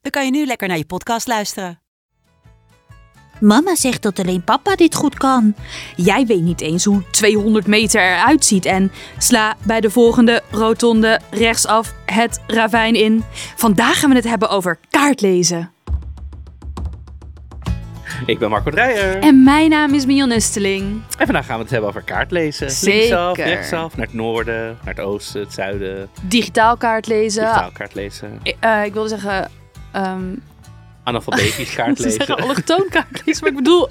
dan kan je nu lekker naar je podcast luisteren. Mama zegt dat alleen papa dit goed kan. Jij weet niet eens hoe 200 meter eruit ziet en sla bij de volgende rotonde rechtsaf het ravijn in. Vandaag gaan we het hebben over kaartlezen. Ik ben Marco Dreyer. En mijn naam is Mion Nesteling. En vandaag gaan we het hebben over kaartlezen. Zeker. Linksaf, rechtsaf, naar het noorden, naar het oosten, het zuiden. Digitaal kaartlezen. Digitaal kaartlezen. Ik, eh, ik wilde zeggen, ehm Analfabetisch ik kaartlezen. zeggen allochtoon kaartlezen, maar ik bedoel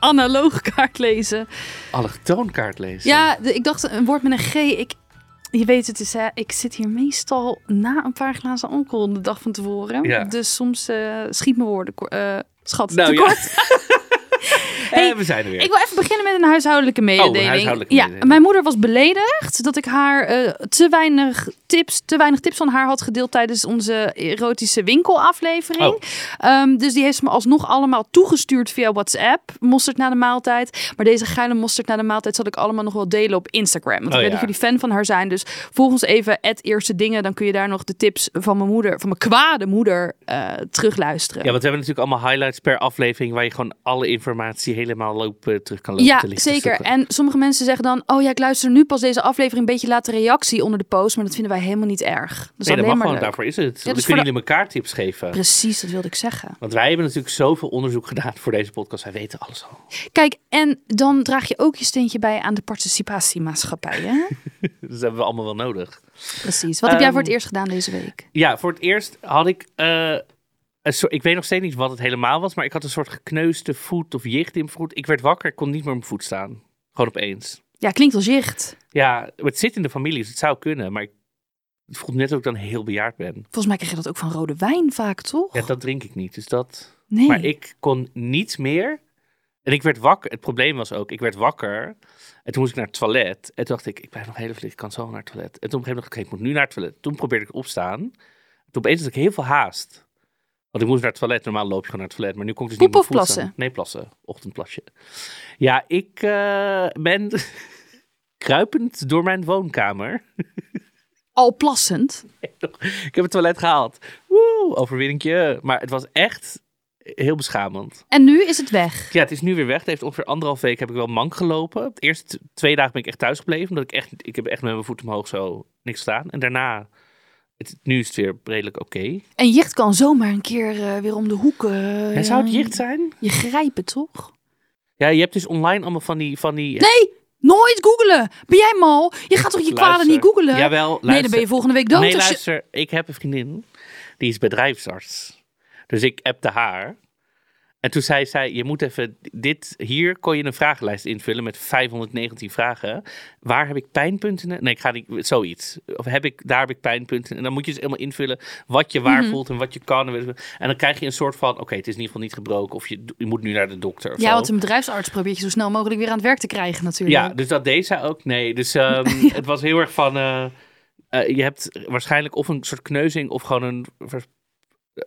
analoog kaartlezen. Allochtoon kaartlezen. Ja, de- ik dacht een woord met een G. Ik, je weet het is, hè, ik zit hier meestal na een paar glazen alcohol de dag van tevoren. Ja. Dus soms eh, schiet mijn woorden, eh, schat, Nou, tekort. ja. Hey, Eh, we zijn er weer. Ik wil even beginnen met een huishoudelijke mededeling. huishoudelijke ja, mededeling. mijn moeder was beledigd dat ik haar eh, te weinig tips, te weinig tips van haar had gedeeld tijdens onze erotische winkelaflevering. Oh. Ehm, dus die heeft me alsnog allemaal toegestuurd via WhatsApp. Mosterd na de maaltijd. Maar deze geile mosterd na de maaltijd zal ik allemaal nog wel delen op Instagram. Want Oh, ik weet ja. dat jullie fan van haar zijn. Dus volg ons even eerste dingen. Dan kun je daar nog de tips van mijn moeder, van mijn kwade moeder, eh terugluisteren. Ja, want we hebben natuurlijk allemaal highlights per aflevering waar je gewoon alle informatie helemaal lopen, terug kan lopen Ja, te lichten zeker. En sommige mensen zeggen dan: Oh ja, ik luister nu pas deze aflevering een beetje later reactie onder de post. Maar dat vinden wij helemaal niet erg. Dat is Nee, dat mag maar gewoon, leuk. daarvoor is het. Dus dan kunnen de- jullie elkaar tips geven. Precies, dat wilde ik zeggen. Want wij hebben natuurlijk zoveel onderzoek gedaan voor deze podcast. Wij weten alles al. Kijk, en dan draag je ook je steentje bij aan de participatiemaatschappij. Hè? Dat hebben we allemaal wel nodig. Precies. Wat heb jij voor het Ehm, eerst gedaan deze week? Ja, voor het eerst had ik. eh, soort, ik weet nog steeds niet wat het helemaal was, maar ik had een soort gekneusde voet of jicht in mijn voet. Ik werd wakker, ik kon niet meer op mijn voet staan. Gewoon opeens. Ja, klinkt als jicht. Ja, het zit in de familie, dus het zou kunnen, maar ik, het voelt net dat ik dan heel bejaard ben. Volgens mij krijg je dat ook van rode wijn vaak, toch? Ja, dat drink ik niet, dus dat. nee. Maar ik kon niet meer. En ik werd wakker. Het probleem was ook, ik werd wakker. En toen moest ik naar het toilet. En toen dacht ik, ik blijf nog heel even liggen, ik kan zo naar het toilet. En toen op een gegeven moment dacht ik, ik moet nu naar het toilet. Toen probeerde ik opstaan. Toen opeens had ik heel veel haast. Want ik moest naar het toilet. Normaal loop je gewoon naar het toilet. Maar nu kon ik dus Poepen niet meer of plassen? Nee, plassen. Ochtendplasje. Ja, ik eh, ben kruipend door mijn woonkamer. Al plassend. ik heb het toilet gehaald. Woe, overwinningje. Maar het was echt heel beschamend. En nu is het weg. Ja, het is nu weer weg. Het heeft ongeveer anderhalf week heb ik wel mank gelopen. De eerste twee dagen ben ik echt thuis gebleven. Omdat ik echt, ik heb echt met mijn voet omhoog zo niks staan. En daarna, het, nu is het weer redelijk oké. En jicht kan zomaar een keer eh, weer om de hoek. eh, En zou het jicht zijn? Je grijpen, toch? Ja, je hebt dus online allemaal van die... Van die Nee, nooit googelen. Ben jij mal? Je gaat toch je kwalen Luister. niet googelen? Jawel, Nee, dan luister. ben je volgende week dood. Nee, als je- luister. Ik heb een vriendin. Die is bedrijfsarts. Dus ik appte haar. En toen zei zij, je moet even dit, hier kon je een vragenlijst invullen met 519 vragen. Waar heb ik pijnpunten? Nee, ik ga niet, zoiets. Of heb ik, daar heb ik pijnpunten. En dan moet je dus helemaal invullen wat je Mhm. waar voelt en wat je kan. En dan krijg je een soort van, oké, het is in ieder geval niet gebroken. Of je, je moet nu naar de dokter Ja, zo. want een bedrijfsarts probeert je zo snel mogelijk weer aan het werk te krijgen natuurlijk. Ja, dus dat deed zij ook. Nee, dus ehm, het was heel erg van... eh, eh, je hebt waarschijnlijk of een soort kneuzing of gewoon een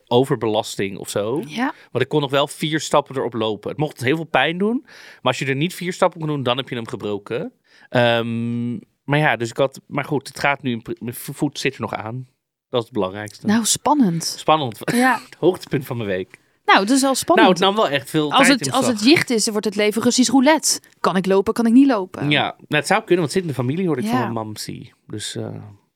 overbelasting of zo. Ja. Want ik kon nog wel vier stappen erop lopen. Het mocht heel veel pijn doen. Maar als je er niet vier stappen kon doen, dan heb je hem gebroken. Ehm, maar ja, dus ik had... Maar goed, het gaat nu... Mijn voet zit er nog aan. Dat is het belangrijkste. Nou, spannend. Spannend. Ja. Het hoogtepunt van mijn week. Nou, het is wel Nou, spannend. het nam wel echt veel als, tijd het, als het jicht is, dan wordt het leven Russisch roulette. Kan ik lopen, kan ik niet lopen? Ja, nou, het zou kunnen, want het zit in de familie, hoorde ik Ja. van mijn mamsie. Dus eh,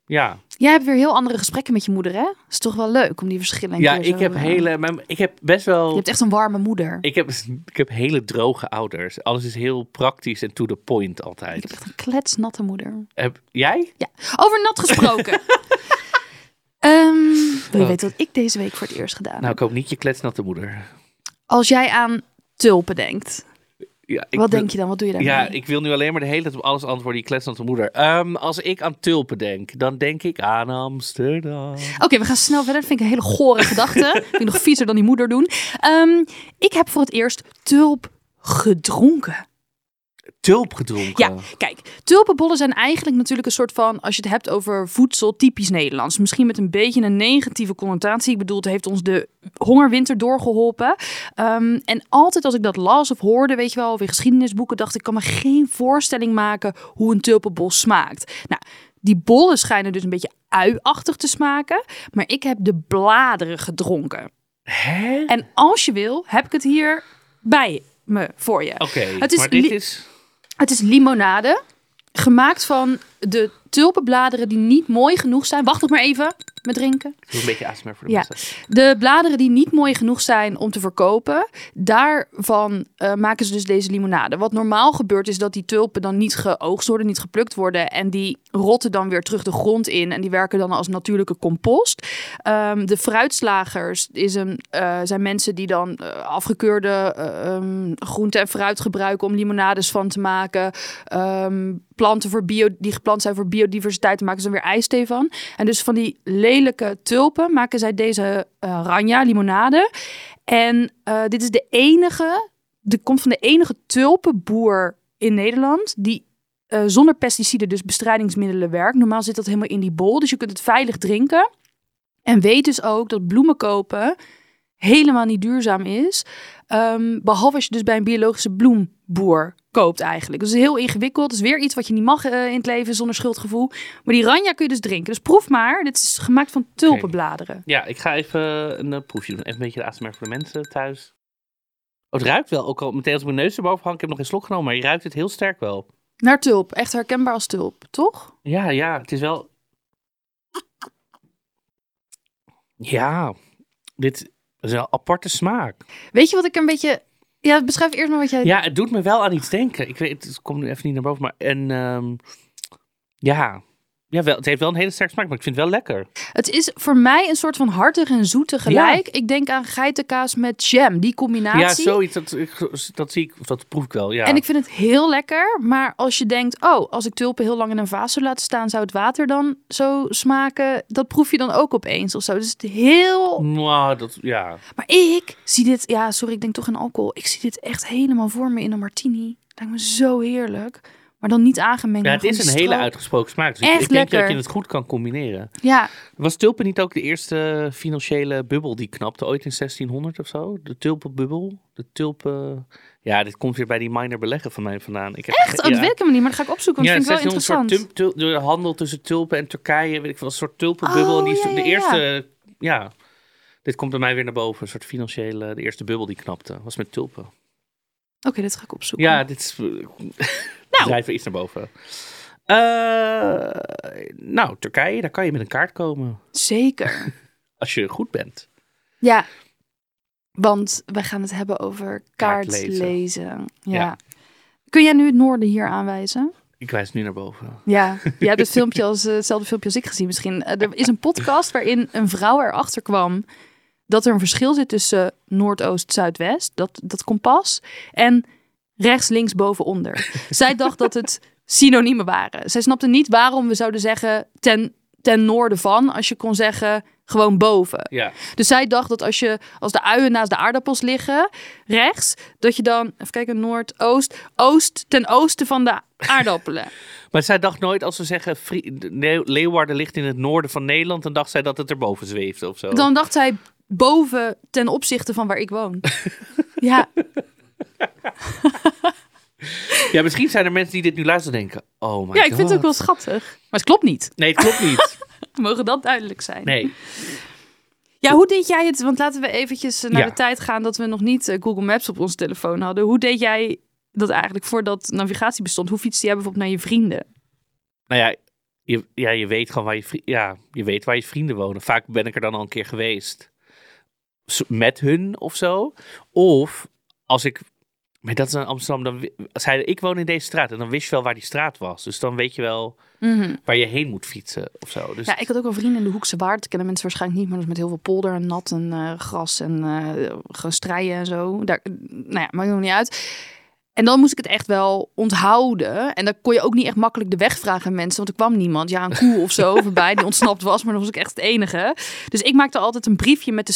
ja. Jij hebt weer heel andere gesprekken met je moeder, hè? Is toch wel leuk om die verschillen Ja, ik zo, heb eh, hele... Mijn, ik heb best wel... Je hebt echt een warme moeder. Ik heb, ik heb hele droge ouders. Alles is heel praktisch en to the point Ik altijd. heb echt een kletsnatte moeder. Heb, jij? Over nat gesproken. Ehm, wil je Wat? weten wat ik deze week voor het eerst gedaan Nou, heb? ik hoop niet je kletsnatte moeder. Als jij aan tulpen denkt. Ja, ik Wat denk je dan? Wat doe je daarmee? Ja, ik wil nu alleen maar de hele tijd op alles antwoorden. Die kletsende moeder. Ehm, als ik aan tulpen denk, dan denk ik aan Amsterdam. Oké, we gaan snel verder. Dat vind ik een hele gore gedachte. vind ik nog viezer dan die moeder doen. Ehm, ik heb voor het eerst tulp gedronken. Tulp gedronken. Ja, kijk, tulpenbollen zijn eigenlijk natuurlijk een soort van, als je het hebt over voedsel, typisch Nederlands. Misschien met een beetje een negatieve connotatie. Ik bedoel, het heeft ons de hongerwinter doorgeholpen. Ehm, en altijd als ik dat las of hoorde, weet je wel, of in geschiedenisboeken, dacht ik, kan me geen voorstelling maken hoe een tulpenbol smaakt. Nou, die bollen schijnen dus een beetje uiachtig te smaken, maar ik heb de bladeren gedronken. Hè? En als je wil, heb ik het hier bij me voor je. Oké, maar dit is... Het is limonade, gemaakt van de tulpenbladeren die niet mooi genoeg zijn. Wacht nog maar even met drinken. Een beetje ASMR voor de Ja. mensen. De bladeren die niet mooi genoeg zijn om te verkopen, daarvan eh, maken ze dus deze limonade. Wat normaal gebeurt is dat die tulpen dan niet geoogst worden, niet geplukt worden. En die rotten dan weer terug de grond in en die werken dan als natuurlijke compost. Ehm, de fruitslagers is een, eh, zijn mensen die dan eh, afgekeurde ehm, groente en fruit gebruiken om limonades van te maken. Ehm, planten voor bio, die geplant zijn voor biodiversiteit, daar maken ze dan weer ijsthee van. En dus van die tulpen maken zij deze eh ranja, limonade. En eh, dit is de enige, de komt van de enige tulpenboer in Nederland die eh, zonder pesticiden, dus bestrijdingsmiddelen werkt. Normaal zit dat helemaal in die bol, dus je kunt het veilig drinken. En weet dus ook dat bloemen kopen helemaal niet duurzaam is. Ehm, behalve als je dus bij een biologische bloemboer koopt eigenlijk. Dus heel ingewikkeld. Het is weer iets wat je niet mag eh, in het leven zonder schuldgevoel. Maar die ranja kun je dus drinken. Dus proef maar. Dit is gemaakt van tulpenbladeren. Ja, ik ga even een eh, proefje doen. Even een beetje de ASMR voor de mensen thuis. Oh, het ruikt wel. Ook al meteen als mijn neus erboven hang. Ik heb nog geen slok genomen, maar je ruikt het heel sterk wel. Naar tulp. Echt herkenbaar als tulp, toch? Ja, ja, het is wel... Ja, dit is een aparte smaak. Weet je wat ik een beetje... Ja, beschrijf eerst maar wat jij... Ja, het doet me wel aan iets denken. Ik weet, het komt nu even niet naar boven, maar en ehm, ja, ja wel, het heeft wel een hele sterke smaak, maar ik vind het wel lekker. Het is voor mij een soort van hartig en zoet tegelijk. Ik denk aan geitenkaas met jam. Die combinatie. Ja, zoiets, dat, dat zie ik, of dat proef ik wel, ja. En ik vind het heel lekker. Maar als je denkt, oh, als ik tulpen heel lang in een vaas zou laten staan, zou het water dan zo smaken? Dat proef je dan ook opeens of zo. Dus het is heel. Nou, dat, ja. Maar ik zie dit, ja, sorry, ik denk toch aan alcohol. Ik zie dit echt helemaal voor me in een martini. Lijkt me zo heerlijk. Maar dan niet aangemengd. ja, het is een hele uitgesproken smaak. Dus ik- Echt ik, denk dat je het goed kan combineren. Ja, Was tulpen niet ook de eerste financiële bubbel die knapte ooit in 1600 of zo? De tulpenbubbel? De tulpen... Ja, dit komt weer bij die minor beleggen van mij vandaan. Ik heb echt? Oh, ja. dat weet ik helemaal niet, maar dat ga ik opzoeken. Want Ja, dat vind ik wel 1600 interessant. soort de handel tussen tulpen en Turkije, weet ik veel, een soort tulpenbubbel. Oh, en die is ja, de eerste, ja. Dit komt bij mij weer naar boven, een soort financiële, de eerste bubbel die knapte, was met tulpen. Oké, dit ga ik opzoeken. Ja, dit is, nou. drijven iets naar boven. Eh, nou, Turkije, daar kan je met een kaart komen, Zeker. als je goed bent. Ja, want we gaan het hebben over Kaartlezen. kaartlezen. Ja. Ja. Kun jij nu het noorden hier aanwijzen? Ik wijs nu naar boven. Ja, je hebt het filmpje als, eh, hetzelfde filmpje als ik gezien misschien. Eh, er is een podcast waarin een vrouw erachter kwam dat er een verschil zit tussen Noordoost, Zuidwest, dat, dat kompas, en rechts, links, boven, onder. Zij dacht dat het synoniemen waren. Zij snapte niet waarom we zouden zeggen ten, ten noorden van, als je kon zeggen gewoon boven. Ja, Dus zij dacht dat als, je, als de uien naast de aardappels liggen, rechts, dat je dan, even kijken, noordoost, oost, ten oosten van de aardappelen. maar zij dacht nooit als we zeggen Leeuwarden ligt in het noorden van Nederland, dan dacht zij dat het erboven zweefde of zo. Dan dacht zij boven ten opzichte van waar ik woon. ja, Ja, misschien zijn er mensen die dit nu luisteren en denken, oh my ja, ik vind het ook God. wel schattig. Maar het klopt niet. Nee, het klopt niet. Mogen dat duidelijk zijn. Nee. Ja, hoe deed jij het? Want laten we eventjes naar Ja. de tijd gaan dat we nog niet eh, Google Maps op onze telefoon hadden. Hoe deed jij dat eigenlijk voordat navigatie bestond? Hoe fietste jij bijvoorbeeld naar je vrienden? Nou ja, je, ja, je weet gewoon waar je, ja, je weet waar je vrienden wonen. Vaak ben ik er dan al een keer geweest. Met hun of zo. Of als ik. Maar dat is in Amsterdam. Dan zeiden ik woon in deze straat. En dan wist je wel waar die straat was. Dus dan weet je wel waar je heen moet fietsen of zo. Dus Ja, ik had ook wel vrienden in de Hoekse Waard. Kennen mensen waarschijnlijk niet, maar dat is met heel veel polder en nat en eh, gras en eh gewoon strijden en zo. Daar, nou ja, maakt nog niet uit. En dan moest ik het echt wel onthouden. En dan kon je ook niet echt makkelijk de weg vragen aan mensen. Want er kwam niemand. Ja, een koe of zo voorbij die ontsnapt was. Maar dan was ik echt het enige. Dus ik maakte altijd een briefje met de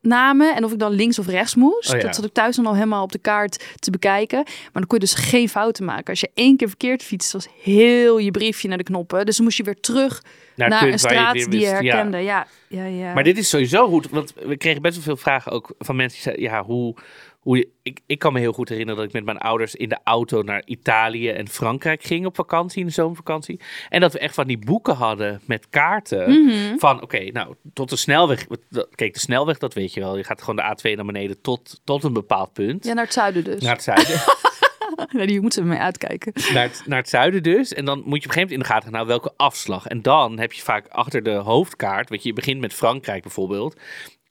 straatnamen. En of ik dan links of rechts moest. Oh ja. Dat zat ik thuis dan al helemaal op de kaart te bekijken. Maar dan kon je dus geen fouten maken. Als je één keer verkeerd fietst, was heel je briefje naar de knoppen. Dus dan moest je weer terug Naar naar, een je straat die je wist, ja. herkende. Ja, ja, ja. Maar dit is sowieso goed, want we kregen best wel veel vragen ook van mensen die zeiden, ja, hoe, hoe je, ik, ik kan me heel goed herinneren dat ik met mijn ouders in de auto naar Italië en Frankrijk ging op vakantie, in de zomervakantie. En dat we echt van die boeken hadden met kaarten Mhm. van, oké, nou, tot de snelweg. Kijk, de snelweg, dat weet je wel. Je gaat gewoon de A2 naar beneden tot, tot een bepaald punt. Ja, naar het zuiden dus. Naar het zuiden. Ja, die moeten we mee uitkijken. naar, het, naar het zuiden dus. En dan moet je op een gegeven moment in de gaten houden welke afslag. En dan heb je vaak achter de hoofdkaart, weet je, je begint met Frankrijk bijvoorbeeld.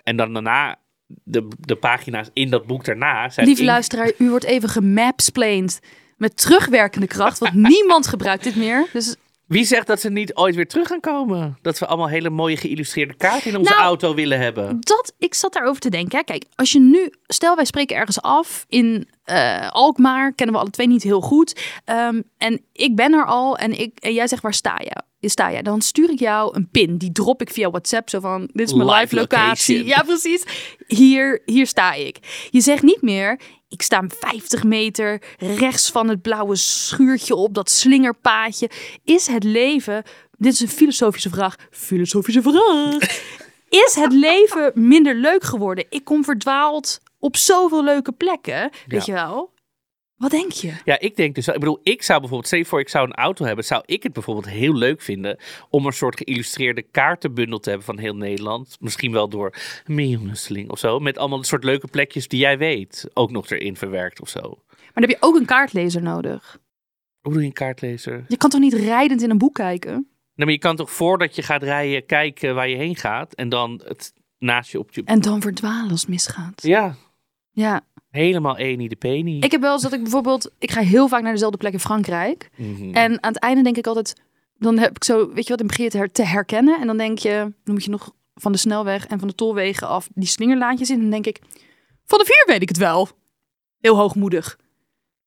En dan daarna, de, de pagina's in dat boek daarna zijn... Lieve in- luisteraar, u wordt even gemapsplained met terugwerkende kracht, want niemand gebruikt dit meer. Dus Wie zegt dat ze niet ooit weer terug gaan komen? Dat we allemaal hele mooie geïllustreerde kaarten in onze Nou, auto willen hebben. dat, ik zat daarover te denken. Kijk, als je nu, stel wij spreken ergens af in eh, Alkmaar, kennen we alle twee niet heel goed. Ehm, en ik ben er al en, ik, en jij zegt waar sta je? Sta je? Dan stuur ik jou een pin. Die drop ik via WhatsApp. Zo van: Dit is mijn Live live locatie. location. Ja, precies. Hier, hier sta ik. Je zegt niet meer: Ik sta 50 meter rechts van het blauwe schuurtje op dat slingerpaadje. Is het leven. Dit is een filosofische vraag. Filosofische vraag. Is het leven minder leuk geworden? Ik kom verdwaald op zoveel leuke plekken. Weet je wel? Wat denk je? Ja, ik denk dus, ik bedoel, ik zou bijvoorbeeld, stel je voor ik zou een auto hebben, zou ik het bijvoorbeeld heel leuk vinden om een soort geïllustreerde kaartenbundel te hebben van heel Nederland. Misschien wel door Meeuwenusseling of zo, met allemaal een soort leuke plekjes die jij weet, ook nog erin verwerkt of zo. Maar dan heb je ook een kaartlezer nodig. Hoe doe je een kaartlezer? Je kan toch niet rijdend in een boek kijken? Nee, maar je kan toch voordat je gaat rijden kijken waar je heen gaat en dan het naast je op je... En dan verdwalen als het misgaat. Ja, Ja. Helemaal eni de peni. Ik heb wel eens dat ik bijvoorbeeld... Ik ga heel vaak naar dezelfde plek in Frankrijk. Mhm. En aan het einde denk ik altijd... Dan heb ik zo, weet je wat, dan begin je te, her- te herkennen. En dan denk je, dan moet je nog van de snelweg en van de tolwegen af die slingerlaantjes in. Dan denk ik, van de vier weet ik het wel. Heel hoogmoedig.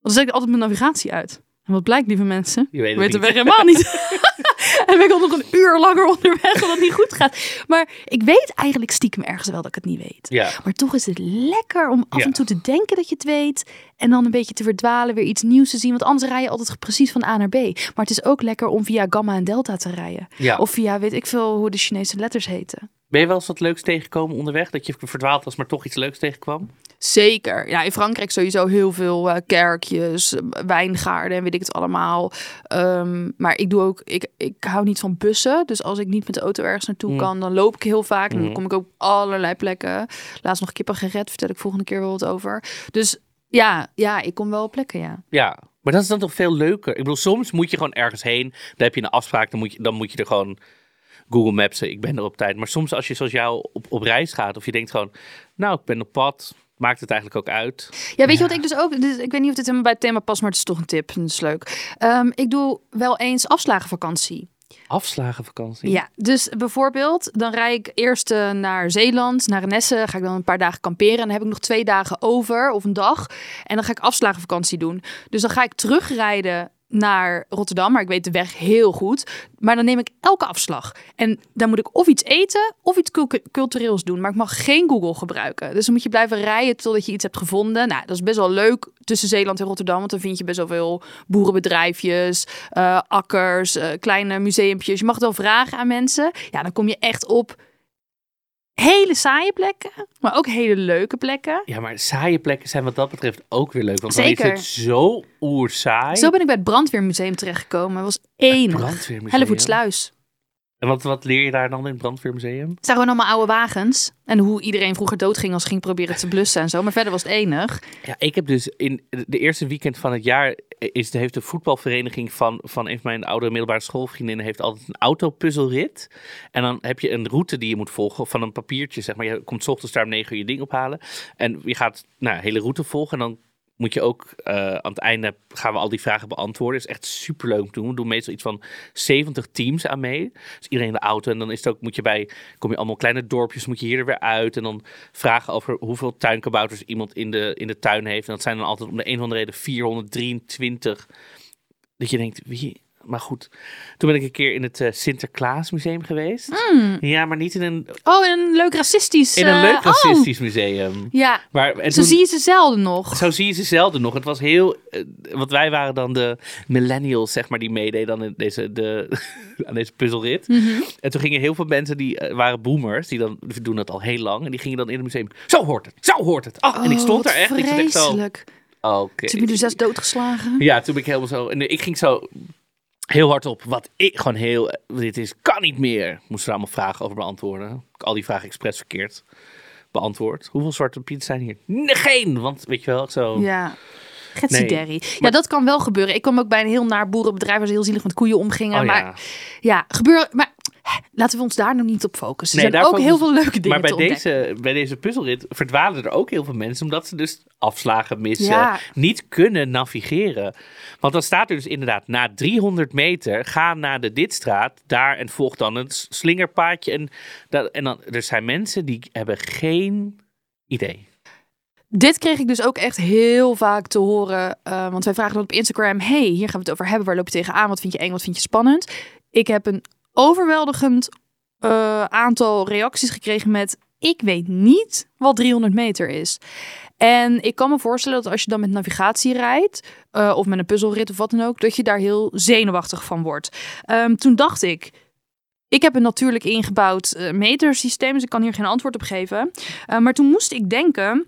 Dan zet ik altijd mijn navigatie uit. En wat blijkt, lieve mensen? Je weet het weet helemaal niet. en ben ik al nog een uur langer onderweg omdat het niet goed gaat. Maar ik weet eigenlijk stiekem ergens wel dat ik het niet weet. Ja, Maar toch is het lekker om af Ja. en toe te denken dat je het weet. En dan een beetje te verdwalen, weer iets nieuws te zien. Want anders rij je altijd precies van A naar B. Maar het is ook lekker om via gamma en delta te rijden. ja. Of via, weet ik veel, hoe de Chinese letters heten. Ben je wel eens wat leuks tegengekomen onderweg? Dat je verdwaald was, maar toch iets leuks tegenkwam? Zeker. Ja, in Frankrijk sowieso heel veel eh, kerkjes, eh, wijngaarden en weet ik het allemaal. Ehm, maar ik doe ook, ik, ik hou niet van bussen. Dus als ik niet met de auto ergens naartoe Mm. kan, dan loop ik heel vaak. En Mm. dan kom ik ook op allerlei plekken. Laatst nog kippen gered, vertel ik volgende keer wel wat over. Dus ja, ja, ik kom wel op plekken, ja. Ja, maar dat is dan toch veel leuker. Ik bedoel, soms moet je gewoon ergens heen. Dan heb je een afspraak, dan moet je, dan moet je er gewoon Google Mapsen. Ik ben er op tijd. Maar soms als je zoals jou op, op reis gaat, of je denkt gewoon, nou, ik ben op pad. Maakt het eigenlijk ook uit? Ja, weet je wat ik dus ook... Dus ik weet niet of dit helemaal bij het thema past, maar het is toch een tip. Dat is leuk. Ehm, ik doe wel eens afslagenvakantie. Afslagenvakantie. Ja, dus bijvoorbeeld, dan rijd ik eerst eh, naar Zeeland, naar Renesse. Ga ik dan een paar dagen kamperen. En dan heb ik nog twee dagen over, of een dag. En dan ga ik afslagenvakantie doen. Dus dan ga ik terugrijden naar Rotterdam, maar ik weet de weg heel goed. Maar dan neem ik elke afslag. En dan moet ik of iets eten of iets cul- cultureels doen. Maar ik mag geen Google gebruiken. Dus dan moet je blijven rijden totdat je iets hebt gevonden. Nou, dat is best wel leuk tussen Zeeland en Rotterdam. Want dan vind je best wel veel boerenbedrijfjes, eh, akkers, eh, kleine museumpjes. Je mag het wel vragen aan mensen. Ja, dan kom je echt op hele saaie plekken, maar ook hele leuke plekken. Ja, maar saaie plekken zijn wat dat betreft ook weer leuk. Want Zeker. dan is het zo oersaai. Zo ben ik bij het brandweermuseum terechtgekomen. Het was brandweermuseum. Hellevoetsluis. En wat, wat leer je daar dan in het brandweermuseum? Het zijn gewoon allemaal oude wagens. En hoe iedereen vroeger doodging als ging proberen te blussen en zo. Maar verder was het enig. Ja, ik heb dus in de eerste weekend van het jaar is heeft de voetbalvereniging van, van een van mijn oude middelbare schoolvriendinnen heeft altijd een autopuzzelrit. En dan heb je een route die je moet volgen van een papiertje, zeg maar. Je komt 's ochtends daar om negen uur je ding ophalen. En je gaat nou, de hele route volgen en dan moet je ook eh, aan het einde gaan we al die vragen beantwoorden. is echt super leuk doen. We doen meestal iets van 70 teams aan mee. Dus iedereen in de auto. En dan is het ook, moet je bij, kom je allemaal kleine dorpjes, moet je hier er weer uit. En dan vragen over hoeveel tuinkabouters iemand in de, in de tuin heeft. En dat zijn dan altijd om de een of andere reden 423. Dat je denkt, wie, maar goed, toen ben ik een keer in het uh, Sinterklaasmuseum geweest. Ja, maar niet in een, Oh, in een leuk racistisch... in een eh, leuk oh, racistisch museum. Ja, Maar, en zo toen- zie je ze zelden nog. zo zie je ze zelden nog. Het was heel. eh, want wij waren dan de millennials, zeg maar, die meededen in deze, de, aan deze puzzelrit. En toen gingen heel veel mensen die eh, waren boomers, die dan die doen dat al heel lang. En die gingen dan in het museum. Zo hoort het, zo hoort het. Oh, en ik Oh, stond daar echt. Ik zat echt zo. Vreselijk. Oké. Ze hebben nu zes doodgeslagen. Ja, toen ben ik helemaal zo. En ik ging zo heel hard op. Wat ik gewoon heel. Dit is, kan niet meer. Moest er allemaal vragen over beantwoorden. Al die vragen expres verkeerd beantwoord. Hoeveel zwarte pieten zijn hier? Nee, geen. Want weet je wel, zo. Ja. Getsie Nee. Derry. Ja, Maar- dat kan wel gebeuren. Ik kwam ook bij een heel naar boerenbedrijf waar ze heel zielig met koeien omgingen. Oh, maar ja. ja, gebeuren. Maar laten we ons daar nog niet op focussen. Er Nee, zijn ook focus- heel veel leuke dingen Maar bij deze, bij deze puzzelrit verdwalen er ook heel veel mensen. Omdat ze dus afslagen missen. Ja. Niet kunnen navigeren. Want dan staat er dus inderdaad na 300 meter. Ga naar de Ditstraat. Daar en volg dan een slingerpaadje. En, dat, en dan, er zijn mensen die hebben geen idee. Dit kreeg ik dus ook echt heel vaak te horen. eh, want wij vragen dan op Instagram: hey, hier gaan we het over hebben. Waar loop je tegenaan? Wat vind je eng? Wat vind je spannend? Ik heb een overweldigend eh, aantal reacties gekregen met: ik weet niet wat 300 meter is. En ik kan me voorstellen dat als je dan met navigatie rijdt, eh, of met een puzzelrit of wat dan ook, dat je daar heel zenuwachtig van wordt. Ehm, toen dacht ik, ik heb een natuurlijk ingebouwd eh, metersysteem, dus ik kan hier geen antwoord op geven. Maar toen moest ik denken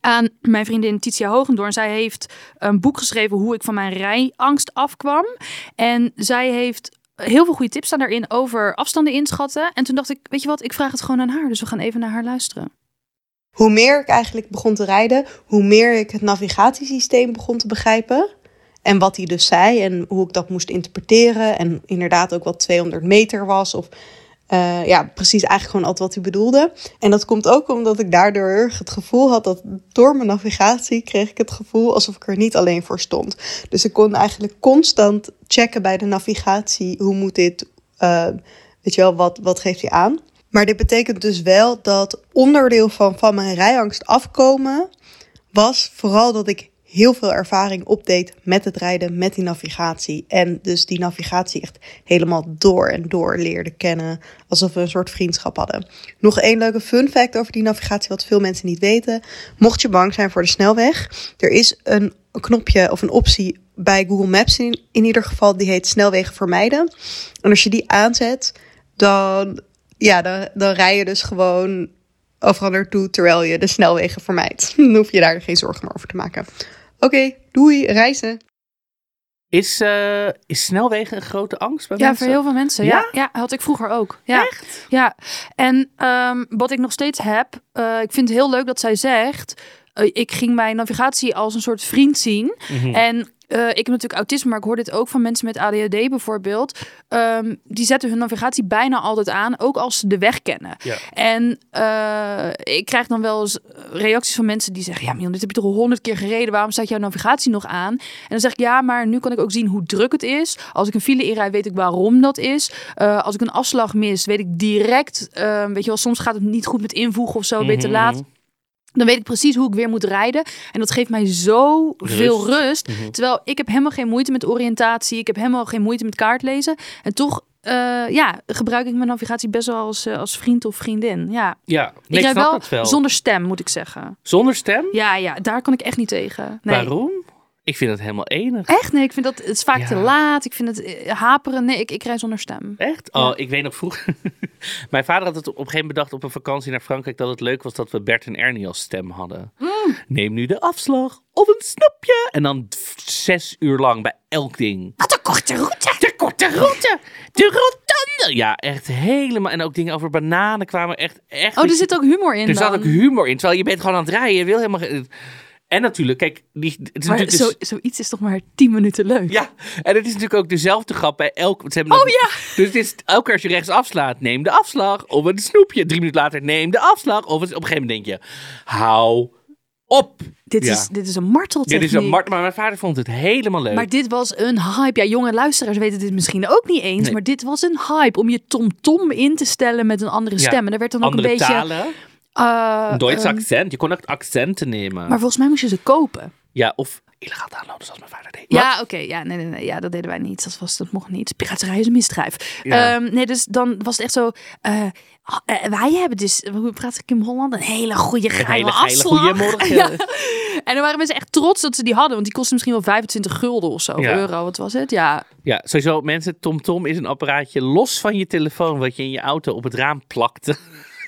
aan mijn vriendin Titia Hogendoorn. Zij heeft een boek geschreven hoe ik van mijn rijangst afkwam. En zij heeft heel veel goede tips staan daarin over afstanden inschatten. En toen dacht ik, weet je wat, ik vraag het gewoon aan haar. Dus we gaan even naar haar luisteren. Hoe meer ik eigenlijk begon te rijden, hoe meer ik het navigatiesysteem begon te begrijpen. En wat hij dus zei en hoe ik dat moest interpreteren. En inderdaad ook wat 200 meter was. Of eh, ja, precies eigenlijk gewoon altijd wat hij bedoelde. En dat komt ook omdat ik daardoor het gevoel had dat door mijn navigatie kreeg ik het gevoel alsof ik er niet alleen voor stond. Dus ik kon eigenlijk constant checken bij de navigatie hoe moet dit, eh, weet je wel, wat, wat geeft hij aan. Maar dit betekent dus wel dat onderdeel van, van mijn rijangst afkomen was vooral dat ik heel veel ervaring opdeed met het rijden, met die navigatie. En dus die navigatie echt helemaal door en door leerde kennen. Alsof we een soort vriendschap hadden. Nog één leuke fun fact over die navigatie, wat veel mensen niet weten. Mocht je bang zijn voor de snelweg, er is een knopje of een optie bij Google Maps in, in ieder geval, die heet snelwegen vermijden. En als je die aanzet, dan, ja, dan, dan rij je dus gewoon overal naartoe terwijl je de snelwegen vermijdt. Dan hoef je daar geen zorgen meer over te maken. Oké, doei, reizen. Is, eh, is snelwegen een grote angst bij Ja, mensen? voor heel veel mensen. Ja, ja, had ik vroeger ook. Ja. Echt? Ja. En ehm, wat ik nog steeds heb, eh, ik vind het heel leuk dat zij zegt, eh, ik ging mijn navigatie als een soort vriend zien. Mhm. En eh, ik heb natuurlijk autisme, maar ik hoor dit ook van mensen met ADHD bijvoorbeeld. Ehm, die zetten hun navigatie bijna altijd aan, ook als ze de weg kennen. Ja. En eh, ik krijg dan wel eens reacties van mensen die zeggen: Ja, Mion, dit heb je toch al honderd keer gereden. Waarom staat jouw navigatie nog aan? En dan zeg ik: Ja, maar nu kan ik ook zien hoe druk het is. Als ik een file inrijd, weet ik waarom dat is. Eh, als ik een afslag mis, weet ik direct. eh, weet je wel, soms gaat het niet goed met invoegen of zo, ben je te Mhm, laat. Dan weet ik precies hoe ik weer moet rijden. En dat geeft mij zo veel rust. Mhm. Terwijl ik heb helemaal geen moeite met oriëntatie. Ik heb helemaal geen moeite met kaartlezen. En toch eh, ja, gebruik ik mijn navigatie best wel als, eh, als vriend of vriendin. Ja, Ja, nee, ik ik wel, wel. zonder stem, moet ik zeggen. Zonder stem? Ja, ja, daar kan ik echt niet tegen. Nee. Waarom? Ik vind het helemaal enig. Echt? Nee, ik vind dat het is vaak Ja. te laat. Ik vind het eh, haperen. Nee, ik, ik rij zonder stem. Echt? Oh, ik weet nog vroeger. Mijn vader had het op een gegeven moment bedacht op een vakantie naar Frankrijk dat het leuk was dat we Bert en Ernie als stem hadden. Mm. Neem nu de afslag of een snoepje. En dan zes uur lang bij elk ding. Wat een korte route. De korte route, de rotonde. Ja, echt helemaal. En ook dingen over bananen kwamen echt. echt Oh, er zit ook humor in er zat ook humor in. Terwijl je bent gewoon aan het rijden. Je wil helemaal. En natuurlijk, kijk, die, het is Maar natuurlijk zo, dus- zoiets is toch maar 10 minuten leuk. ja, en het is natuurlijk ook dezelfde grap bij elk. Ze hebben Oh dat- ja. Dus het is elke keer als je rechts afslaat, neem de afslag of een snoepje. Drie minuten later, neem de afslag. Of het- op een gegeven moment denk je, hou op. Dit, Ja. is, dit is een marteltechniek. Dit is een Mart, maar mijn vader vond het helemaal leuk. Maar dit was een hype. Ja, jonge luisteraars weten dit misschien ook niet eens. Nee. Maar dit was een hype om je tom-tom in te stellen met een andere Ja, stem. En daar werd dan ook een beetje... talen, een Duits ehm, accent. Je kon ook accenten nemen. maar volgens mij moest je ze kopen. Ja, of illegaal downloaden zoals mijn vader deed. Ja, oké. Ja, nee, nee, nee. Ja, dat deden wij niet. Dat, was, dat mocht niet. Piraterij is een misdrijf. Ja. Ehm, nee, dus dan was het echt zo... eh, eh, wij hebben dus, hoe praat ik in Holland? Een hele goede geile afslag. goede. Ja. En dan waren mensen echt trots dat ze die hadden. Want die kostte misschien wel 25 gulden of zo. Ja. euro, wat was het? Ja, Ja, sowieso mensen, TomTom is een apparaatje los van je telefoon wat je in je auto op het raam plakte.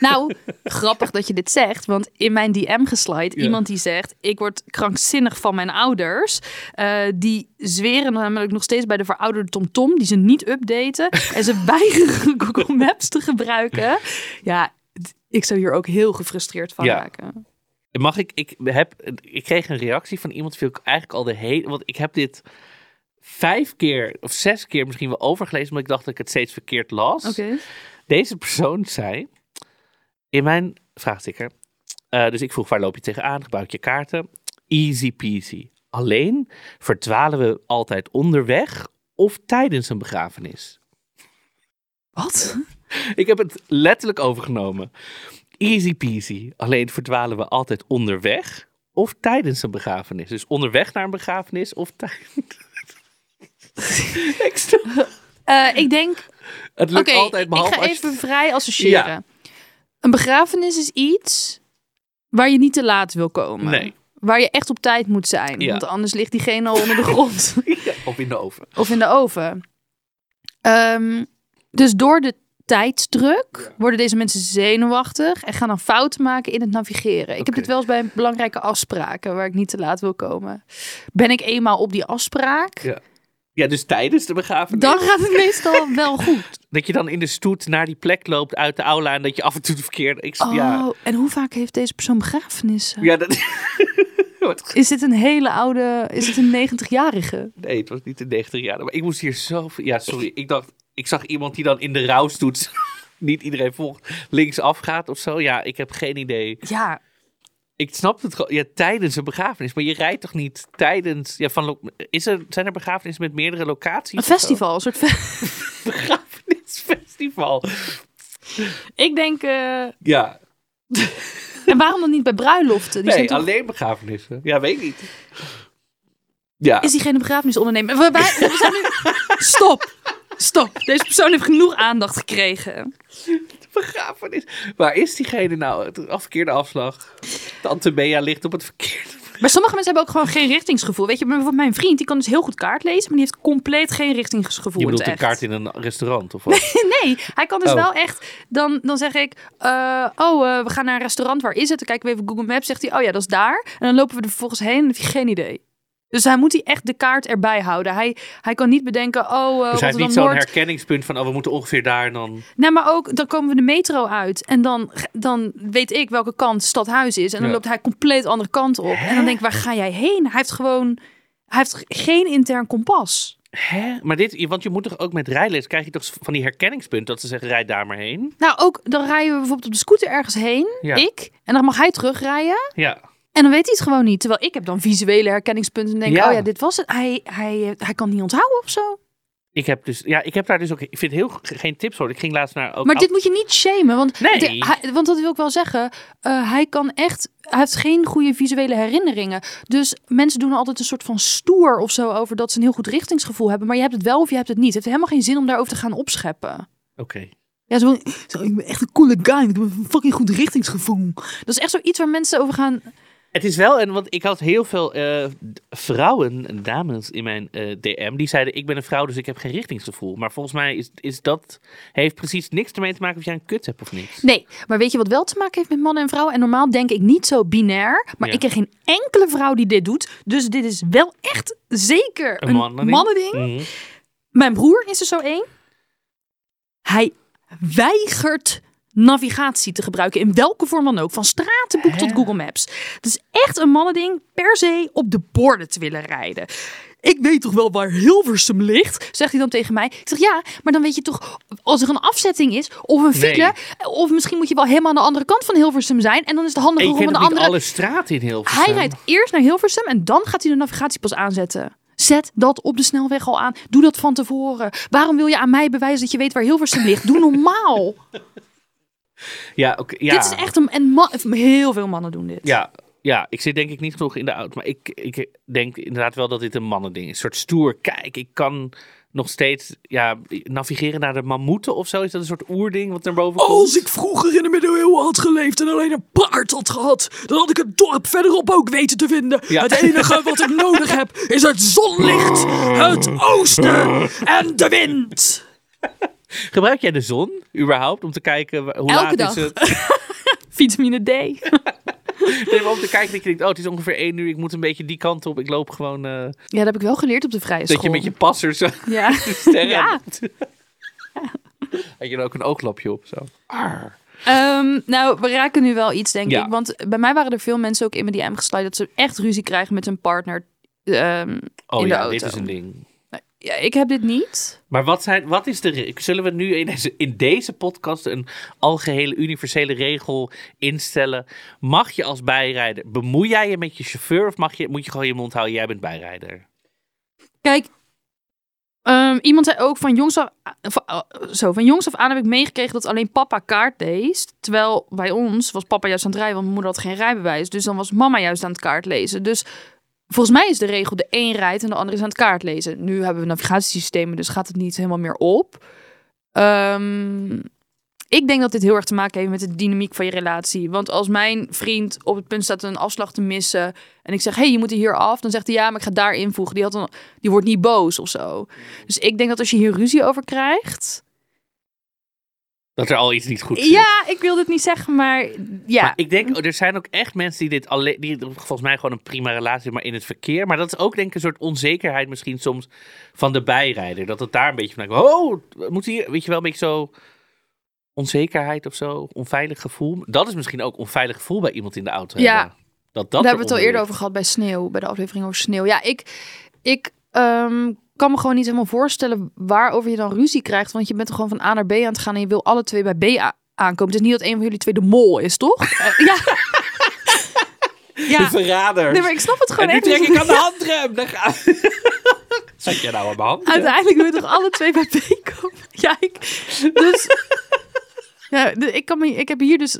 Nou, grappig dat je dit zegt, want in mijn DM geslide Ja. iemand die zegt: ik word krankzinnig van mijn ouders. Eh, die zweren namelijk nog steeds bij de verouderde TomTom, die ze niet updaten en ze weigeren Google Maps te gebruiken. Ja, ik zou hier ook heel gefrustreerd van Ja. raken. Mag ik, ik heb, ik kreeg een reactie van iemand, viel ik eigenlijk al de hele, want ik heb dit vijf keer of zes keer misschien wel overgelezen, omdat ik dacht dat ik het steeds verkeerd las. Deze persoon zei in mijn vraagsticker, eh, dus ik vroeg waar loop je tegenaan, gebruik je kaarten? Easy peasy. Alleen verdwalen we altijd onderweg of tijdens een begrafenis. Wat? Ik heb het letterlijk overgenomen. Easy peasy. Alleen verdwalen we altijd onderweg of tijdens een begrafenis. Dus onderweg naar een begrafenis of tijdens. ik Eh, ik denk, het lukt oké, altijd ik behalve ga als je- even vrij associëren. Ja. Een begrafenis is iets waar je niet te laat wil komen. Nee. Waar je echt op tijd moet zijn. Ja. Want anders ligt diegene al onder de grond. Ja, of in de oven. of in de oven. Ehm, dus door de tijdsdruk worden deze mensen zenuwachtig. En gaan dan fouten maken in het navigeren. Ik heb dit wel eens bij belangrijke afspraken. Waar ik niet te laat wil komen. Ben ik eenmaal op die afspraak. Ja. Ja, dus tijdens de begrafenis. Dan gaat het meestal wel goed. Dat je dan in de stoet naar die plek loopt uit de aula en dat je af en toe de verkeerde. Ik, Oh, ja, en hoe vaak heeft deze persoon begrafenissen? ja, dat. Is dit een hele oude, is het een 90-jarige? nee, het was niet de 90 jaar. Maar ik moest hier zo. Ja, sorry. Ik dacht, ik zag iemand die dan in de rouwstoet. niet iedereen volgt. Linksaf gaat of zo. Ja, ik heb geen idee. Ja, Ik snap het gewoon. Ja, tijdens een begrafenis. Maar je rijdt toch niet tijdens. Ja, van, is er, zijn er begrafenissen met meerdere locaties? een festival. Een soort fe- Begrafenisfestival. Ik denk, eh, Ja. en waarom dan niet bij bruiloften? Die zijn Nee, toch... alleen begrafenissen. Ja, weet ik niet. Ja. Is diegene begrafenisondernemer? We, wij- we zijn nu... Stop. Stop. Deze persoon heeft genoeg aandacht gekregen. begrafenis. Waar is diegene nou? Afverkeerde afslag. Tante Bea ligt op het verkeerde. Maar sommige mensen hebben ook gewoon geen richtingsgevoel. Weet je, bijvoorbeeld mijn vriend, die kan dus heel goed kaart lezen, maar die heeft compleet geen richtingsgevoel. Je bedoelt een echt. kaart in een restaurant of wat? Nee, hij kan dus Oh. wel echt. Dan, dan zeg ik: eh, Oh, eh, we gaan naar een restaurant. Waar is het? Dan kijken we even Google Maps. Zegt hij: Oh ja, dat is daar. En dan lopen we er vervolgens heen en heeft hij geen idee. Dus hij moet hij echt de kaart erbij houden. Hij, hij kan niet bedenken: Oh, uh, dus hij heeft niet zo'n Noord. herkenningspunt van, oh, we moeten ongeveer daar en dan... Nee, maar ook dan komen we de metro uit. En dan, dan weet ik welke kant stadhuis is. En dan Ja. loopt hij compleet andere kant op. En dan denk ik: Waar ga jij heen? Hij heeft gewoon. Hij heeft geen intern kompas. Hè? Maar dit, want je moet toch ook met rijles, krijg je toch van die herkenningspunten dat ze zeggen, rijd daar maar heen? Nou, ook dan rijden we bijvoorbeeld op de scooter ergens heen. Ja. Ik. En dan mag hij terugrijden. Ja. En dan weet hij het gewoon niet. Terwijl ik heb dan visuele herkenningspunten. En denk, Ja. oh ja, dit was het. Hij, hij, hij kan niet onthouden of zo. Ik heb dus, ja, ik heb daar dus ook, ik vind heel ge- geen tips hoor. Ik ging laatst naar ook Maar dit moet je niet shamen. Want, Nee. de- hij- want dat wil ik wel zeggen. eh, hij kan echt... Hij heeft geen goede visuele herinneringen. Dus mensen doen altijd een soort van stoer of zo over dat ze een heel goed richtingsgevoel hebben. Maar je hebt het wel of je hebt het niet. Het heeft helemaal geen zin om daarover te gaan opscheppen. Oké. Ja, zo, zo, ik ben echt een coole guy. Ik heb een fucking goed richtingsgevoel. Dat is echt zoiets waar mensen over gaan... Het is wel, en want ik had heel veel eh, vrouwen, dames in mijn eh, DM, die zeiden: Ik ben een vrouw, dus ik heb geen richtingsgevoel. Maar volgens mij is, is dat, heeft precies niks ermee te maken of jij een kut hebt of niks. Nee, maar weet je wat wel te maken heeft met mannen en vrouwen? En normaal denk ik niet zo binair. Maar Ja. ik ken geen enkele vrouw die dit doet. Dus dit is wel echt zeker Een een, mannending. mannending. Mhm. Mijn broer is er zo één. Hij weigert navigatie te gebruiken. In welke vorm dan ook. Van stratenboek tot Google Maps. Het is echt een mannending per se op de borden te willen rijden. ik weet toch wel waar Hilversum ligt? Zegt hij dan tegen mij. Ik zeg, ja, maar dan weet je toch, als er een afzetting is of een file, of misschien moet je wel helemaal aan de andere kant van Hilversum zijn. En dan is het handiger om een andere... alle straten in Hilversum. Hij rijdt eerst naar Hilversum en dan gaat hij de navigatiepas aanzetten. Zet dat op de snelweg al aan. Doe dat van tevoren. Waarom wil je aan mij bewijzen dat je weet waar Hilversum ligt? Doe normaal. Ja, oké, ja. Dit is echt een... En heel veel mannen doen dit. Ja, ja, ik zit denk ik niet genoeg in de auto. Maar ik, ik denk inderdaad wel dat dit een mannending is. Een soort stoer, kijk, ik kan nog steeds ja, navigeren naar de mammoeten of zo. Is dat een soort oerding wat naar boven komt? Als ik vroeger in de middeleeuwen had geleefd en alleen een paard had gehad, dan had ik het dorp verderop ook weten te vinden. Ja. Het enige wat ik nodig heb is het zonlicht, het oosten en de wind. Gebruik jij de zon überhaupt om te kijken hoe Elke laat dag. is het? Vitamine D. Nee, maar om te kijken dat je denkt, oh, het is ongeveer één uur. Ik moet een beetje die kant op. Ik loop gewoon... eh, Ja, dat heb ik wel geleerd op de vrije school. dat je met je passer zo Ja. de sterren... Ja. Had je er ook een ooglapje op, zo. Arr. Ehm, nou, we raken nu wel iets, denk Ja. ik. Want bij mij waren er veel mensen ook in mijn DM gesluit dat ze echt ruzie krijgen met hun partner ehm, Oh in de ja, auto. dit is een ding. Ja, ik heb dit niet. Maar wat, zijn, wat is de. Zullen we nu in deze, in deze podcast een algehele universele regel instellen? Mag je als bijrijder. Bemoei jij je met je chauffeur of mag je, moet je gewoon je mond houden? Jij bent bijrijder. Kijk, ehm, iemand zei ook van jongs, af, van, oh, zo, van jongs af aan heb ik meegekregen dat alleen papa kaart leest. Terwijl bij ons was papa juist aan het rijden, want mijn moeder had geen rijbewijs. Dus dan was mama juist aan het kaart lezen. Dus volgens mij is de regel de een rijdt en de ander is aan het kaart lezen. Nu hebben we navigatiesystemen, dus gaat het niet helemaal meer op. Ehm, ik denk dat dit heel erg te maken heeft met de dynamiek van je relatie. Want als mijn vriend op het punt staat een afslag te missen en ik zeg, hey, je moet hier af, dan zegt hij ja, maar ik ga daar invoegen. Die, had die wordt niet boos of zo. Dus ik denk dat als je hier ruzie over krijgt. Dat er al iets niet goed zit. Ja, ik wil dit niet zeggen, maar ja. Maar ik denk, er zijn ook echt mensen die dit alleen, die volgens mij gewoon een prima relatie maar in het verkeer. Maar dat is ook denk ik een soort onzekerheid misschien soms van de bijrijder. Dat het daar een beetje van, oh, moet hier, weet je wel, een beetje zo onzekerheid of zo, onveilig gevoel. Dat is misschien ook onveilig gevoel bij iemand in de auto Ja. hebben. Dat, dat Daar hebben we het al eerder over gehad bij sneeuw, bij de aflevering over sneeuw. Ja, ik, ik ehm, kan me gewoon niet helemaal voorstellen waarover je dan ruzie krijgt. Want je bent er gewoon van A naar B aan het gaan en je wil alle twee bij B aankomen. Het is niet dat een van jullie twee de mol is, toch? Eh, ja. De ja. verrader. Nee, maar ik snap het en gewoon nu echt trek ik aan de handrem. Dan ga... Zat je nou aan mijn hand? Uiteindelijk wil je toch alle twee bij B komen? Ja, ik... Dus... Ja, de- ik, kan me, ik heb hier dus...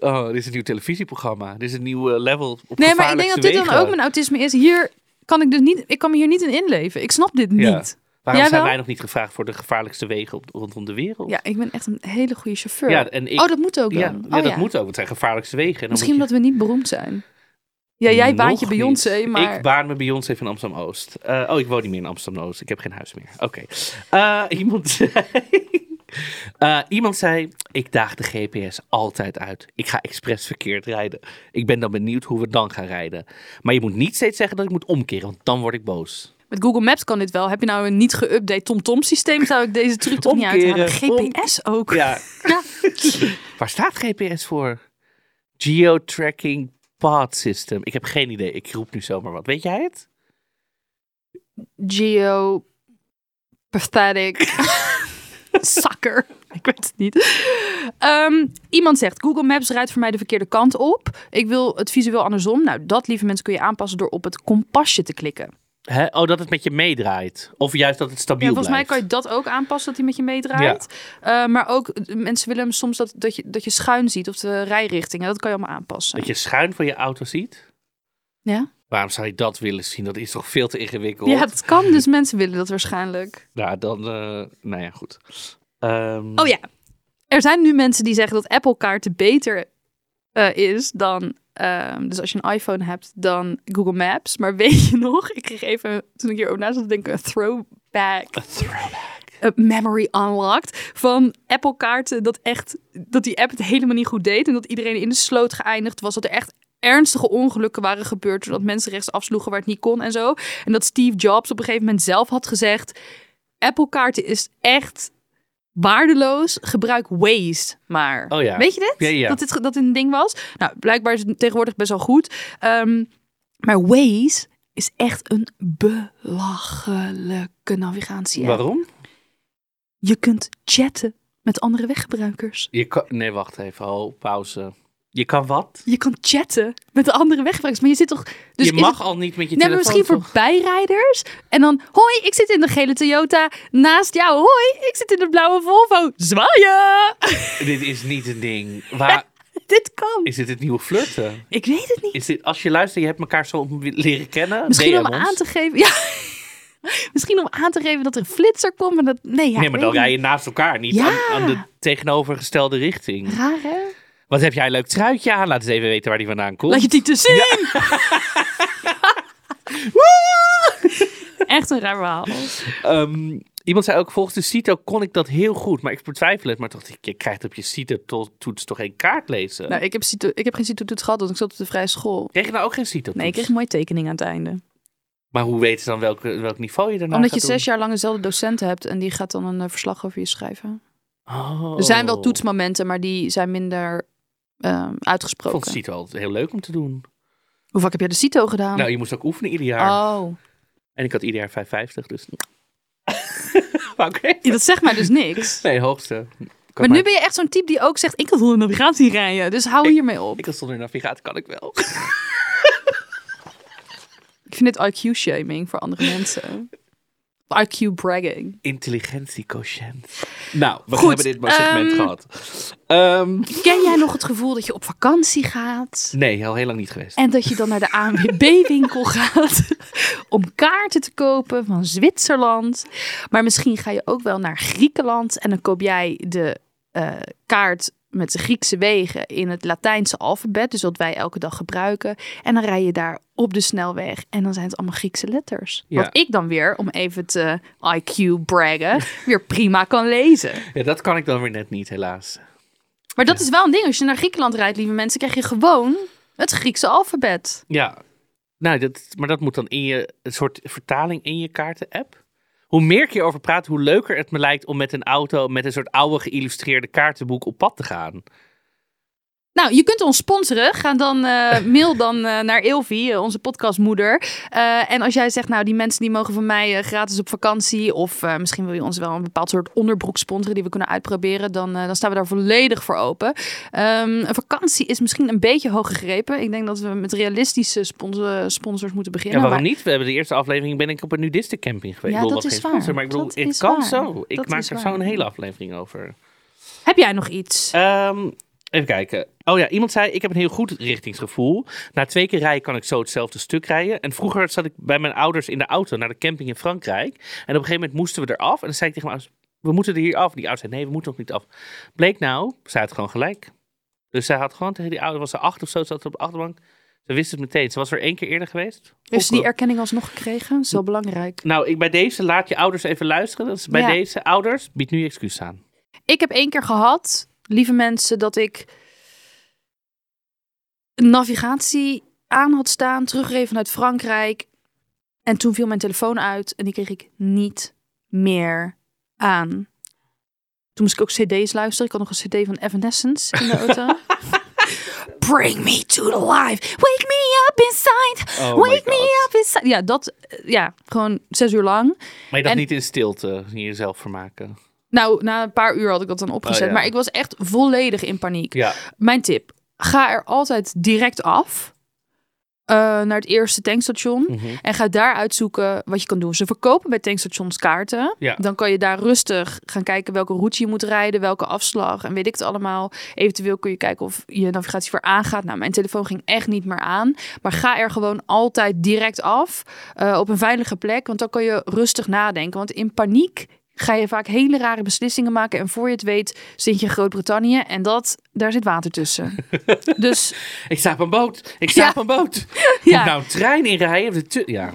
Oh, dit is een nieuw televisieprogramma. Dit is een nieuw eh, level op Nee, maar ik denk dat dit dan ook mijn autisme is. Hier kan ik dus niet... Ik kan me hier niet in inleven. Ik snap dit Ja. niet. Waarom Jij zijn wel? wij nog niet gevraagd voor de gevaarlijkste wegen op, rondom de wereld? Ja, ik ben echt een hele goede chauffeur. Ja, en ik, oh, dat moet ook dan. ja, ja, Oh, dat moet ook. Het zijn gevaarlijkste wegen. En dan Misschien omdat we niet beroemd zijn. Ja, jij Nog baant je. Beyoncé, maar... Ik baan met Beyoncé van Amsterdam-Oost. Eh, oh, ik woon niet meer in Amsterdam-Oost. Ik heb geen huis meer. Oké. Eh, iemand zei... Eh, iemand zei, ik daag de GPS altijd uit. Ik ga expres verkeerd rijden. Ik ben dan benieuwd hoe we dan gaan rijden. Maar je moet niet steeds zeggen dat ik moet omkeren, want dan word ik boos. Met Google Maps kan dit wel. Heb je nou een niet geüpdate TomTom systeem, zou ik deze truc toch niet uithalen. GPS ook. Ja. Ja. Waar staat GPS voor? Geo-tracking path system. Ik heb geen idee. Ik roep nu zomaar wat. Weet jij het? Geo... Pathetic. Sucker. Ik weet het niet. Ehm, iemand zegt, Google Maps rijdt voor mij de verkeerde kant op. Ik wil het visueel andersom. Nou, dat, lieve mensen, kun je aanpassen door op het kompasje te klikken. Hè? Oh, dat het met je meedraait. Of juist dat het stabiel Ja, volgens mij blijft. kan je dat ook aanpassen, dat hij met je meedraait. Eh, maar ook, mensen willen hem soms dat, dat, je, dat je schuin ziet of de rijrichtingen. Dat kan je allemaal aanpassen. Dat je schuin van je auto ziet. Ja? Waarom zou je dat willen zien? Dat is toch veel te ingewikkeld? ja, dat kan. Dus mensen willen dat waarschijnlijk. Nou, dan... eh, nou ja, goed. Ehm, Oh ja. Er zijn nu mensen die zeggen dat Apple kaarten beter eh, is dan... ehm, dus als je een iPhone hebt, dan Google Maps. Maar weet je nog? Ik kreeg even, toen ik hierover na zat te denken, een throwback. A throwback. memory unlocked van Apple kaarten dat echt dat die app het helemaal niet goed deed en dat iedereen in de sloot geëindigd was dat er echt ernstige ongelukken waren gebeurd doordat mensen rechts afsloegen waar het niet kon en zo en dat Steve Jobs op een gegeven moment zelf had gezegd Apple kaarten is echt waardeloos gebruik Waze maar Oh ja. weet je dit Ja, ja. dat dit dat dit een ding was nou blijkbaar is het tegenwoordig best wel goed Ehm, maar Waze is echt een belachelijke navigatie. Waarom? Je kunt chatten met andere weggebruikers. Je kan, nee, wacht even. Oh, pauze. Je kan wat? Je kan chatten met de andere weggebruikers. Maar je zit toch... Dus je mag het- al niet met je Nee, telefoon. misschien voor bijrijders. En dan, hoi, ik zit in de gele Toyota naast jou. Hoi, ik zit in de blauwe Volvo. Zwaaien! toch? Dit is niet een ding. Waar Dit kan. is dit het nieuwe flirten? Ik weet het niet. Is dit, als je luistert, je hebt elkaar zo leren kennen. Misschien om ons. aan te geven... Ja. Misschien om aan te geven dat er een flitser komt. Maar dat, nee, ja, nee, maar dan rij je naast elkaar, niet Ja. aan, aan de tegenovergestelde richting. Raar, hè? Wat heb jij een leuk truitje aan? Laat eens even weten waar die vandaan komt. Laat je niet te zien. Echt een raar verhaal. Ehm, iemand zei ook, volgens de CITO kon ik dat heel goed, maar ik betwijfel het. Maar ik, je krijgt op je CITO-toets toch geen kaart lezen? Nou, ik heb, cito- ik heb geen cito-toets gehad, want ik zat op de vrije school. Kreeg je nou ook geen CITO-toets? Nee, ik kreeg een mooie tekening aan het einde. Maar hoe weten ze dan welke, welk niveau je daarna Omdat je zes jaar lang dezelfde docenten hebt en die gaat dan een eh, verslag over je schrijven. Oh. Er zijn wel toetsmomenten, maar die zijn minder eh, Ik vond uitgesproken. CITO altijd heel leuk om te doen. Hoe vaak heb jij de CITO gedaan? Nou, je moest ook oefenen ieder jaar. oh, En ik had ieder jaar 550, dus... Oké. Ja, dat zegt mij dus niks. Nee, hoogste. Maar nu ben je echt zo'n type die ook zegt, ik kan zonder navigatie rijden. Dus hou Ik- hiermee op. Ik als zonder navigatie kan ik wel. Ik vind dit IQ-shaming voor andere mensen. IQ-bragging. Intelligentiequotient. Nou, we Goed, hebben dit maar segment ehm, gehad. Ehm, Ken jij nog het gevoel dat je op vakantie gaat? nee, al heel lang niet geweest. En dat je dan naar de ANWB-winkel gaat om kaarten te kopen van Zwitserland. Maar misschien ga je ook wel naar Griekenland en dan koop jij de eh, kaart met de Griekse wegen in het Latijnse alfabet. Dus wat wij elke dag gebruiken. En dan rij je daar op de snelweg en dan zijn het allemaal Griekse letters. Ja. Wat ik dan weer, om even te IQ-braggen, weer prima kan lezen. Ja, dat kan ik dan weer net niet, helaas. Maar dat is wel een ding. Als je naar Griekenland rijdt, lieve mensen, krijg je gewoon het Griekse alfabet. Ja, nou, dat, maar dat moet dan in je een soort vertaling in je kaarten-app. Hoe meer ik hierover praat, hoe leuker het me lijkt om met een auto met een soort oude geïllustreerde kaartenboek op pad te gaan. Nou, je kunt ons sponsoren. Ga dan, eh, mail dan eh, naar Ilvi, eh, onze podcastmoeder. En als jij zegt, nou, die mensen die mogen van mij gratis op vakantie. Of misschien wil je ons wel een bepaald soort onderbroek sponsoren die we kunnen uitproberen. Dan, dan staan we daar volledig voor open. Ehm, een vakantie is misschien een beetje hoog gegrepen. Ik denk dat we met realistische sponsor- sponsors moeten Ja, beginnen. waarom maar- niet? We hebben de eerste aflevering ben ik op een nudistencamping geweest. Ja, ik bedoel, dat is geen waar. sponsor, maar ik bedoel, Dat is kan waar. zo. Ik Dat maak er zo een hele aflevering over. Heb jij nog iets? Ehm, even kijken. Oh ja, iemand zei, ik heb een heel goed richtingsgevoel. Na twee keer rijden kan ik zo hetzelfde stuk rijden. En vroeger zat ik bij mijn ouders in de auto naar de camping in Frankrijk. En op een gegeven moment moesten we eraf. En dan zei ik tegen mijn ouders, we moeten er hier af. Die ouders zeiden, nee, we moeten nog niet af. Bleek nou, zij had gewoon gelijk. Dus zij had gewoon tegen die ouder, was ze acht of zo, zat op de achterbank. Ze wist het meteen. Ze was er één keer eerder geweest. Heeft ze die erkenning alsnog gekregen? Dat is wel belangrijk. Nou, ik bij deze laat je ouders even luisteren. Dus bij Ja. deze ouders, bied nu excuus aan. Ik heb één keer gehad, lieve mensen, dat ik een navigatie aan had staan, terugreed vanuit Frankrijk. En toen viel mijn telefoon uit en die kreeg ik niet meer aan. Toen moest ik ook cd's luisteren. Ik had nog een cd van Evanescence in de auto. Bring me to the life. Wake me up inside. Oh Wake me up inside. Ja, dat, eh, ja, gewoon zes uur lang. Maar je dacht En- niet in stilte jezelf vermaken. Nou, na een paar uur had ik dat dan opgezet. Oh, ja. Maar ik was echt volledig in paniek. Ja, Mijn tip: ga er altijd direct af eh, naar het eerste tankstation. Mhm. En ga daar uitzoeken wat je kan doen. Ze verkopen bij tankstations kaarten. Ja. Dan kan je daar rustig gaan kijken welke route je moet rijden, welke afslag en weet ik het allemaal. Eventueel kun je kijken of je navigatie weer aangaat. Nou, mijn telefoon ging echt niet meer aan. Maar ga er gewoon altijd direct af eh, op een veilige plek, want dan kan je rustig nadenken. Want in paniek ga je vaak hele rare beslissingen maken. En voor je het weet zit je in Groot-Brittannië en dat, daar zit water tussen. dus, ik sta op een boot. Ik sta Ja. op een boot. Ja. Moet nou een trein inrijden? Of de ja,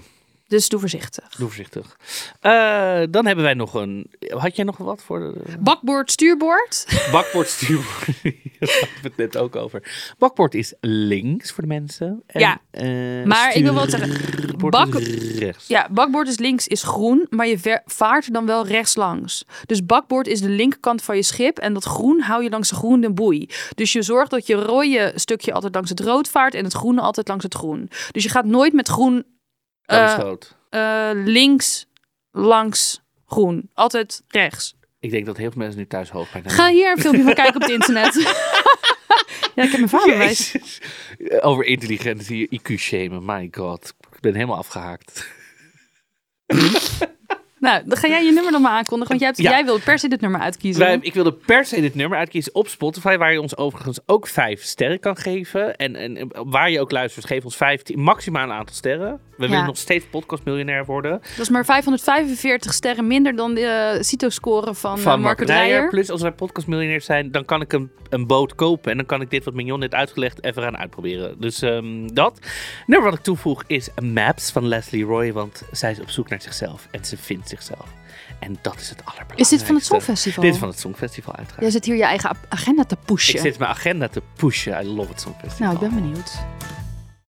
dus doe voorzichtig. doe voorzichtig. Eh, dan hebben wij nog een... Had jij nog wat voor de Bakboord, stuurboord. bakbord stuurboord? Daar hadden we het net ook over. Bakbord is links voor de mensen. En, Ja. eh, Maar ik wil wel zeggen, bak- is rechts. Ja, bakboord is links is groen, maar je vaart dan wel rechts langs. Dus bakboord is de linkerkant van je schip en dat groen hou je langs de groene boei. Dus je zorgt dat je rode stukje altijd langs het rood vaart en het groene altijd langs het groen. Dus je gaat nooit met groen Is Eh, rood. Eh, links, langs, groen. Altijd rechts. Ik denk dat heel veel mensen nu thuis hoofdpijn hebben. Ga hier een filmpje van kijken op het internet. ja, ik heb mijn vader wijs. Over intelligentie, IQ shamen. My god. Ik ben helemaal afgehaakt. Nou, dan ga jij je nummer dan maar aankondigen. Want jij, hebt, Ja. jij wil per se dit nummer uitkiezen. Wij, ik wilde per se dit nummer uitkiezen op Spotify, waar je ons overigens ook vijf sterren kan geven. En, en waar je ook luistert, geef ons 15, maximaal een aantal sterren. We willen nog steeds podcastmiljonair worden. Dat is maar 545 sterren minder dan de eh, CITO-score van, Van eh, Mark Marco Dreyer. Plus als wij podcastmiljonair zijn, dan kan ik een, een boot kopen. En dan kan ik dit wat Mignon net uitgelegd even gaan uitproberen. Dus ehm, dat. Nummer wat ik toevoeg is Maps van Leslie Roy. Want zij is op zoek naar zichzelf. En ze vindt zichzelf. En dat is het allerbelangrijkste. Is dit van het Songfestival? Dit is van het Songfestival uiteraard. Jij zit hier je eigen agenda te pushen. Ik zit mijn agenda te pushen. I love het Songfestival. Nou, ik ben benieuwd.